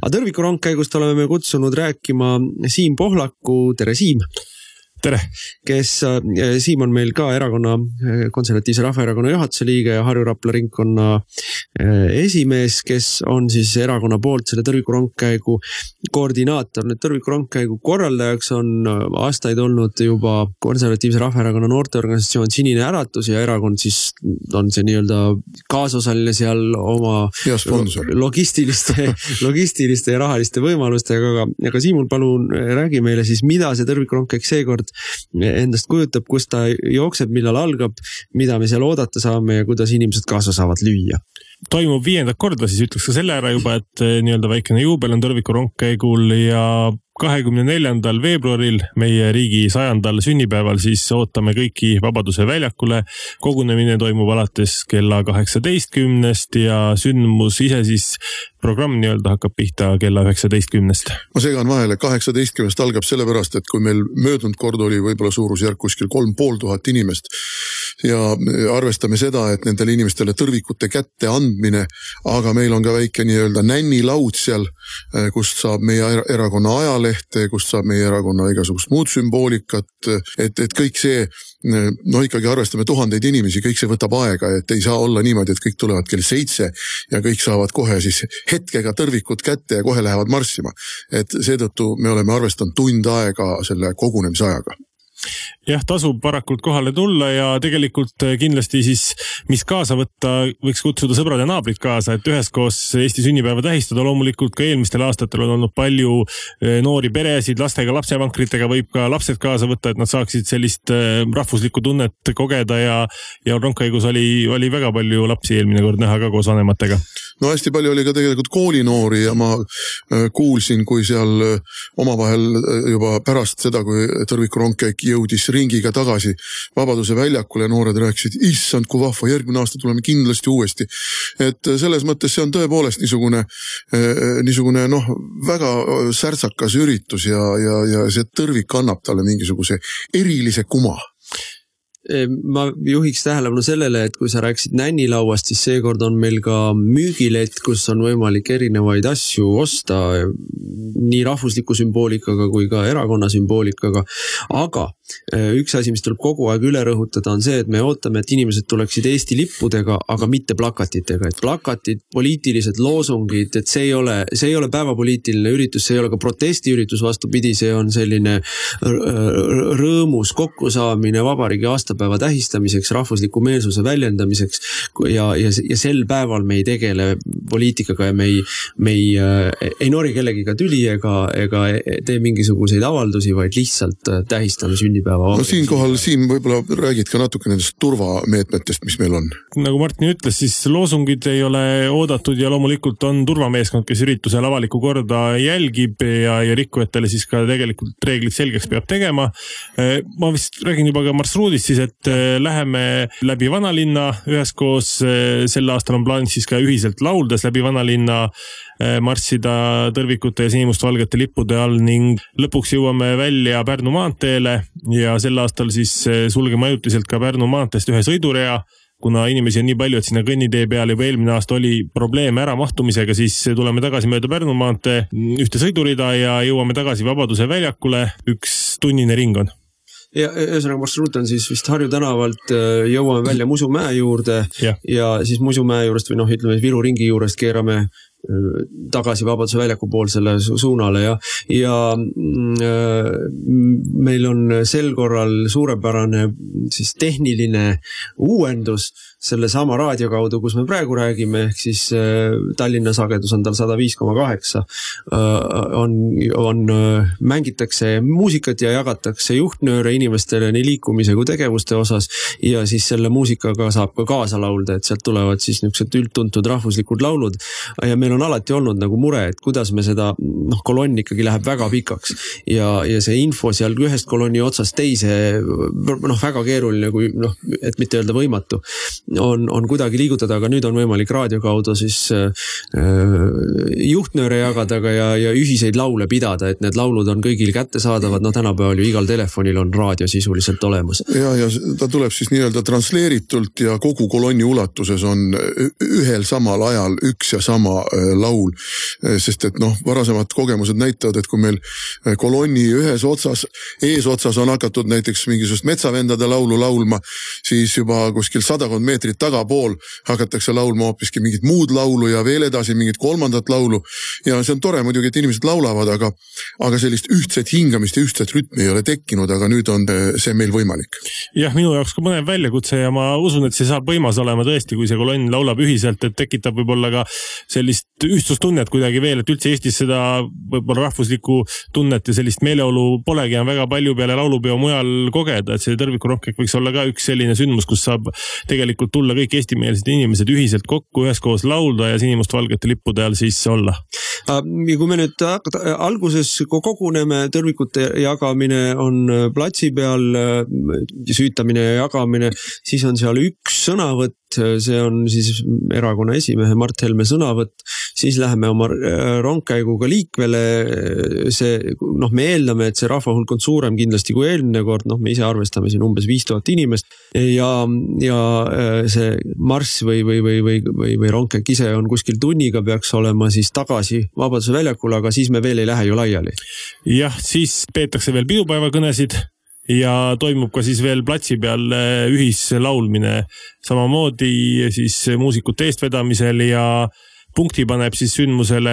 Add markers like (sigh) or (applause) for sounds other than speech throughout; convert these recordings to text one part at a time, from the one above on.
aga tõrviku rongkäigust oleme me kutsunud rääkima Siim Pohlaku, tere Siim tere! kes, äh, Siim on meil ka erakonna, äh, Konservatiivse Rahvaerakonna juhatuse liige ja Harju-Rapla ringkonna äh, esimees, kes on siis erakonna poolt selle tõrvikurongkäigu koordinaator. nüüd tõrvikurongkäigu korraldajaks on aastaid olnud juba Konservatiivse Rahvaerakonna noorteorganisatsioon Sinine Äratus ja erakond siis on see nii-öelda kaasosaline seal oma logistiliste, (laughs) logistiliste ja rahaliste võimalustega, aga, aga Siimul palun räägi meile siis, mida see tõrvikurongkäik seekord sport endast kujutab, kus ta jookseb, millal algab, mida me seal oodata saame ja kuidas inimesed kaasa saavad lüüa toimub viiendat korda, siis ütleks ka selle ära juba, et eh, nii-öelda väikene juubel on Tõrviku rongkäigul ja kahekümne neljandal veebruaril, meie riigi sajandal sünnipäeval, siis ootame kõiki Vabaduse väljakule. kogunemine toimub alates kella kaheksateistkümnest ja sündmus ise siis, programm nii-öelda hakkab pihta kella üheksateistkümnest. ma segan vahele, kaheksateistkümnest algab sellepärast, et kui meil möödunud kord oli võib-olla suurusjärk kuskil kolm pool tuhat inimest ja arvestame seda, et nendele inimestele tõrvikute kätte andmine, aga meil on ka väike nii-öelda nännilaud seal, kust saab meie erakonna ajaleht ajalehte, kust saab meie erakonna igasugust muud sümboolikat. et, et kõik see, no ikkagi arvestame tuhandeid inimesi, kõik see võtab aega, et ei saa olla niimoodi, et kõik tulevad kell seitse ja kõik saavad kohe siis hetkega tõrvikud kätte ja kohe lähevad marssima. et seetõttu me oleme arvestanud tund aega selle kogunemisajaga jah, tasub varakult kohale tulla ja tegelikult eh, kindlasti siis, mis kaasa võtta, võiks kutsuda sõbrad ja naabrid kaasa, et üheskoos Eesti sünnipäeva tähistada. loomulikult ka eelmistel aastatel on olnud palju eh, noori peresid lastega, lapsevankritega võib ka lapsed kaasa võtta, et nad saaksid sellist eh, rahvuslikku tunnet kogeda ja, ja rongkäigus oli, oli väga palju lapsi eelmine kord näha ka koos vanematega no hästi palju oli ka tegelikult koolinoori ja ma kuulsin, kui seal omavahel juba pärast seda, kui Tõrviku rongkäik jõudis ringiga tagasi Vabaduse väljakule ja noored rääkisid, issand, kui vahva, järgmine aasta tuleme kindlasti uuesti. et selles mõttes see on tõepoolest niisugune, eh, niisugune noh, väga särtsakas üritus ja, ja, ja see tõrvik annab talle mingisuguse erilise kuma ma juhiks tähelepanu sellele, et kui sa rääkisid nännilauast, siis seekord on meil ka müügilett, kus on võimalik erinevaid asju osta. nii rahvusliku sümboolikaga kui ka erakonna sümboolikaga, aga Äh, üks asi, mis tuleb kogu aeg üle rõhutada, on see, et me ootame, et inimesed tuleksid Eesti lippudega, aga mitte plakatitega, et plakatid, poliitilised loosungid, et see ei ole, see ei ole päevapoliitiline üritus, see ei ole ka protestiüritus, vastupidi, see on selline rõõmus kokkusaamine vabariigi aastapäeva tähistamiseks, rahvusliku meelsuse väljendamiseks. ja, ja, ja sel päeval me ei tegele poliitikaga ja me ei, me ei, äh, ei nori kellegiga tüli ega, ega tee mingisuguseid avaldusi, vaid lihtsalt äh, tähistame sünni sünnipäeva. no siinkohal, Siim, võib-olla räägid ka natuke nendest turvameetmetest, mis meil on. nagu Martin ütles, siis loosungid ei ole oodatud ja loomulikult on turvameeskond, kes üritusel avalikku korda jälgib ja, ja rikkujatele siis ka tegelikult reeglid selgeks peab tegema. ma vist räägin juba ka marsruudist siis, et eh, läheme läbi vanalinna üheskoos. Eh, sel aastal on plaanis siis ka ühiselt lauldes läbi vanalinna eh, marssida tõrvikute ja sinimustvalgete lippude all ning lõpuks jõuame välja Pärnu maanteele ja sel aastal siis eh, sulgeme ajutiselt ka Pärnu maanteest ühe sõidurea. Kuna inimesi on nii palju, et sinna kõnnitee peale juba eelmine aasta oli probleeme äramahtumisega, siis tuleme tagasi mööda Pärnu maantee ühte sõidurida ja jõuame tagasi Vabaduse väljakule. üks tunnine ring on. Ja ühesõnaga marsruut on siis vist Harju tänavalt eh, jõuame välja Musumäe juurde. Ja, ja siis Musumäe juurest või noh, ütleme Viru ringi juurest keerame tagasi Vabaduse väljaku poolsele suunale ja, ja mm, äh, meil on sel korral suurepärane siis tehniline uuendus sellesama raadio kaudu, kus me praegu räägime, ehk siis äh, Tallinna sagedus on tal sada viis koma kaheksa. Äh, on, on, mängitakse muusikat ja jagatakse juhtnööre inimestele nii liikumise kui tegevuste osas. ja siis selle muusikaga saab ka kaasa laulda, et sealt tulevad siis niisugused üldtuntud rahvuslikud laulud ja me meil on alati olnud nagu mure, et kuidas me seda, noh, kolonn ikkagi läheb väga pikaks. ja, ja see info seal ühest kolonni otsast teise, noh, väga keeruline, kui noh, et mitte öelda võimatu. on, on kuidagi liigutada, aga nüüd on võimalik raadio kaudu siis äh, juhtnööre jagada ka ja, ja ühiseid laule pidada, et need laulud on kõigil kättesaadavad, no tänapäeval ju igal telefonil on raadio sisuliselt olemas. ja, ja ta tuleb siis nii-öelda transleeritult ja kogu kolonni ulatuses on ühel samal ajal üks ja sama laul. sest et noh, varasemad kogemused näitavad, et kui meil kolonni ühes otsas, eesotsas on hakatud näiteks mingisugust metsavendade laulu laulma, siis juba kuskil sadakond meetrit tagapool hakatakse laulma hoopiski mingit muud laulu ja veel edasi mingit kolmandat laulu. ja see on tore muidugi, et inimesed laulavad, aga, aga sellist ühtset hingamist ja ühtset rütmi ei ole tekkinud, aga nüüd on see meil võimalik. jah, minu jaoks ka põnev väljakutse ja ma usun, et see saab võimas olema tõesti, kui see kolonn laulab ühiselt, et tekitab võib-olla ka sellist ühtsustunnet kuidagi veel, et üldse Eestis seda võib-olla rahvuslikku tunnet ja sellist meeleolu polegi enam väga palju peale laulupeo mujal kogeda, et see tõrvikurohkek võiks olla ka üks selline sündmus, kus saab tegelikult tulla kõik eestimeelsed inimesed ühiselt kokku, üheskoos laulda ja sinimustvalgete lippude all siis olla. ja kui me nüüd alguses koguneme, tõrvikute jagamine on platsi peal, süütamine ja jagamine, siis on seal üks sõnavõtt see on siis erakonna esimehe Mart Helme sõnavõtt, siis läheme oma äh, rongkäiguga liikvele. see noh, me eeldame, et see rahva hulk on suurem kindlasti kui eelmine kord, noh, me ise arvestame siin umbes viis tuhat inimest ja, ja äh, see marss või, või, või, või, või, või rongkäik ise on kuskil tunniga, peaks olema siis tagasi Vabaduse väljakule, aga siis me veel ei lähe ju laiali. jah, siis peetakse veel pidupäevakõnesid ja toimub ka siis veel platsi peal äh, ühislaulmine samamoodi siis muusikute eestvedamisel ja punkti paneb siis sündmusele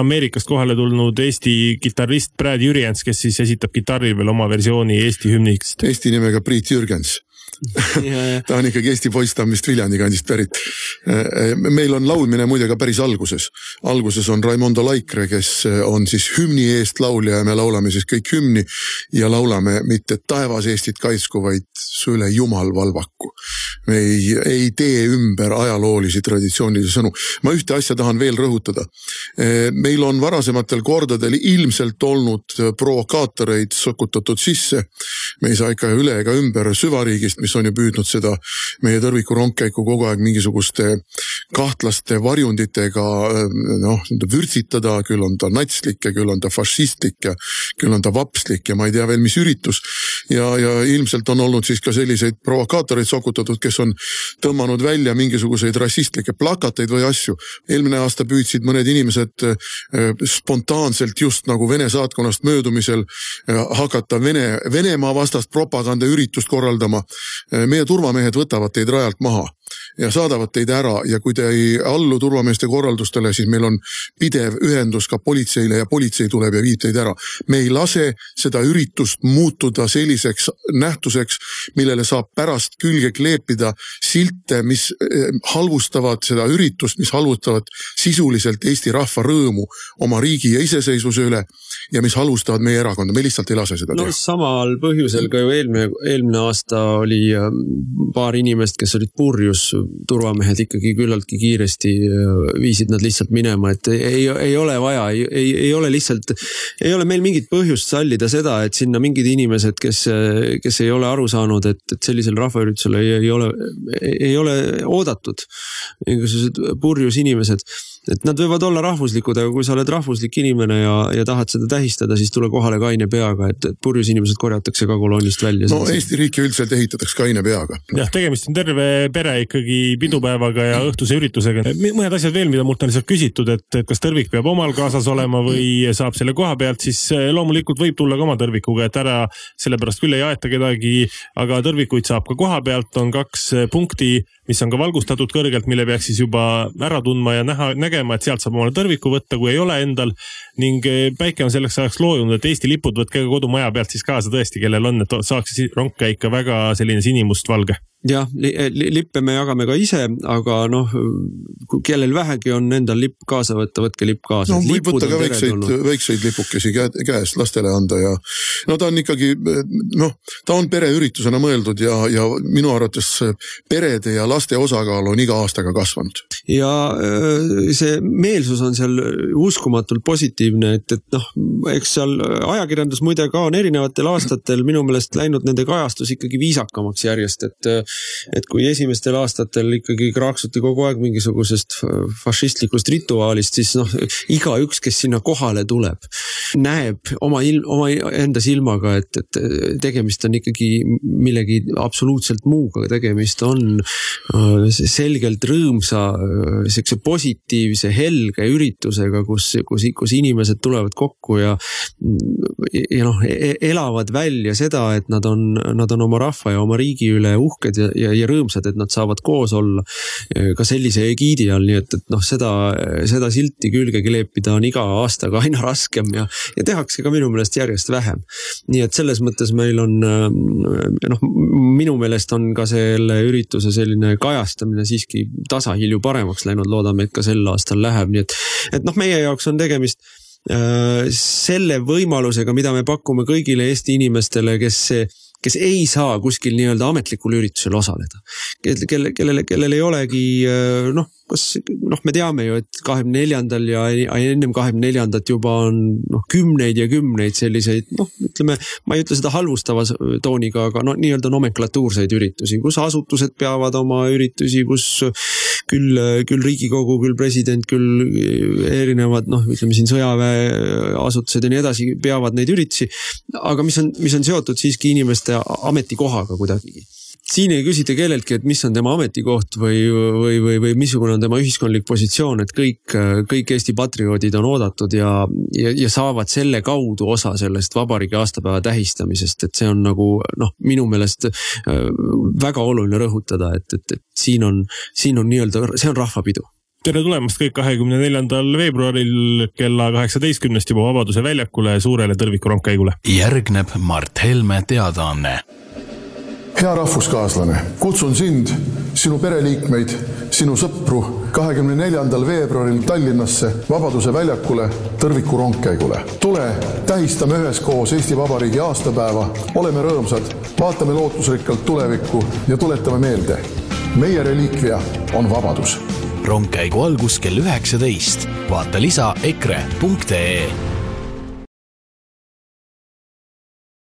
Ameerikast kohale tulnud Eesti kitarrist Brad Jürjens, kes siis esitab kitarril veel oma versiooni Eesti hümnist. Eesti nimega Priit Jürgens (laughs) ta on ikkagi Eesti poiss, ta on vist Viljandi kandist pärit. meil on laulmine muide ka päris alguses. alguses on Raimondo Laikre, kes on siis hümni eest laulja ja me laulame siis kõik hümni ja laulame mitte taevas Eestit kaitsku, vaid su üle Jumal valvaku. me ei, ei tee ümber ajaloolisi traditsioonilisi sõnu. ma ühte asja tahan veel rõhutada. meil on varasematel kordadel ilmselt olnud provokaatoreid sokutatud sisse. me ei saa ikka üle ega ümber süvariigist, mis mis on ju püüdnud seda meie tõrviku rongkäiku kogu aeg mingisuguste kahtlaste varjunditega noh, vürtsitada, küll on ta natslik ja küll on ta fašistlik ja küll on ta vapslik ja ma ei tea veel, mis üritus. ja, ja ilmselt on olnud siis ka selliseid provokaatoreid sokutatud, kes on tõmmanud välja mingisuguseid rassistlikke plakateid või asju. eelmine aasta püüdsid mõned inimesed spontaanselt just nagu Vene saatkonnast möödumisel hakata Vene, Venemaa vastast propagandaüritust korraldama meie turvamehed võtavad teid rajalt maha ja saadavad teid ära ja kui te ei allu turvameeste korraldustele, siis meil on pidev ühendus ka politseile ja politsei tuleb ja viib teid ära. me ei lase seda üritust muutuda selliseks nähtuseks, millele saab pärast külge kleepida silte, mis äh, halvustavad seda üritust, mis halvustavad sisuliselt Eesti rahva rõõmu oma riigi ja iseseisvuse üle ja mis halvustavad meie erakonda, me lihtsalt ei lase seda no, teha. samal põhjusel ka ju eelmine, eelmine aasta oli ähm, paar inimest, kes olid purjus, turvamehed ikkagi küllaltki kiiresti äh, viisid nad lihtsalt minema, et ei, ei ole vaja, ei, ei, ole lihtsalt, ei ole meil mingit põhjust sallida seda, et sinna mingid inimesed, kes, kes ei ole aru saanud, et, et sellisel rahvaüritusel ei, ei ole, ei ole oodatud. mingisugused purjus inimesed et nad võivad olla rahvuslikud, aga kui sa oled rahvuslik inimene ja, ja tahad seda tähistada, siis tule kohale kaine peaga, et, et purjus inimesed korjatakse ka kolonnist välja. no Eesti riiki üldiselt ehitatakse kaine peaga. jah, tegemist on terve pere ikkagi pidupäevaga ja õhtuse üritusega. mõned asjad veel, mida mult on lihtsalt küsitud, et, et kas tõrvik peab omal kaasas olema või saab selle koha pealt, siis eh, loomulikult võib tulla ka oma tõrvikuga, et ära sellepärast küll ei aeta kedagi, aga tõrvikuid saab ka koha pealt, on kaks eh, punkti mis on ka valgustatud kõrgelt, mille peaks siis juba ära tundma ja näha, nägema, et sealt saab omale tõrviku võtta, kui ei ole endal. ning eh, päike on selleks ajaks loojunud, et Eesti lipud võtke ka kodumaja pealt siis kaasa tõesti, kellel on, et saaks rongkäik ka väga selline sinimustvalge jah li, li, lippe me jagame ka ise, aga noh, kellel vähegi on endal lipp kaasa võtta, võtke lipp kaasa. no võib võtta ka väikseid, väikseid lipukesi käest lastele anda ja no ta on ikkagi noh, ta on pereüritusena mõeldud ja, ja minu arvates perede ja laste osakaal on iga aastaga kasvanud. Ja see meelsus on seal uskumatult positiivne, et, et noh, eks seal ajakirjandus muide ka on erinevatel aastatel minu meelest läinud nende kajastus ikkagi viisakamaks järjest, et et kui esimestel aastatel ikkagi kraaksuti kogu aeg mingisugusest fašistlikust rituaalist, siis noh, igaüks, kes sinna kohale tuleb, näeb oma ilm, oma enda silmaga, et, et tegemist on ikkagi millegi absoluutselt muuga, tegemist on selgelt rõõmsa, siukse positiivse, helge üritusega, kus, kus, kus inimesed tulevad kokku ja. ja noh, e-, elavad välja seda, et nad on, nad on oma rahva ja oma riigi üle uhked ja, ja, ja rõõmsad, et nad saavad koos olla. ka sellise egiidi all, nii et, et noh, seda, seda silti külge kleepida on iga aastaga (laughs) aina raskem ja, ja tehakse ka minu meelest järjest vähem. nii et selles mõttes meil on noh, minu meelest on ka selle ürituse selline kajastamine siiski tasahilju paremaks läinud, loodame, et ka sel aastal läheb, nii et, et noh, meie jaoks on tegemist äh, selle võimalusega, mida me pakume kõigile Eesti inimestele, kes kes ei saa kuskil nii-öelda ametlikul üritusel osaleda. kelle, kellele, kellel ei olegi äh, noh kas noh, me teame ju, et kahekümne neljandal ja ennem kahekümne neljandat juba on noh, kümneid ja kümneid selliseid noh, ütleme, ma ei ütle seda halvustava tooniga, aga no nii-öelda nomenklatuurseid üritusi, kus asutused peavad oma üritusi, kus küll, küll riigikogu, küll president, küll erinevad noh, ütleme siin sõjaväeasutused ja nii edasi peavad neid üritusi. aga mis on, mis on seotud siiski inimeste ametikohaga kuidagigi siin ei küsita kelleltki, et mis on tema ametikoht või, või, või, või missugune on tema ühiskondlik positsioon, et kõik, kõik Eesti patrioodid on oodatud ja, ja, ja saavad selle kaudu osa sellest vabariigi aastapäeva tähistamisest, et see on nagu noh, minu meelest äh, väga oluline rõhutada, et, et, et siin on, siin on nii-öelda, see on rahvapidu. Tere tulemast kõik kahekümne neljandal veebruaril kella kaheksateistkümnest juba Vabaduse väljakule suurele tõrvikurongkäigule. järgneb Mart Helme teadaanne hea rahvuskaaslane, kutsun sind, sinu pereliikmeid, sinu sõpru kahekümne neljandal veebruaril Tallinnasse Vabaduse väljakule Tõrviku rongkäigule. tule, tähistame üheskoos Eesti Vabariigi aastapäeva, oleme rõõmsad, vaatame lootusrikkalt tulevikku ja tuletame meelde, meie reliikvia on vabadus. rongkäigu algus kell üheksateist, vaata lisa EKRE.ee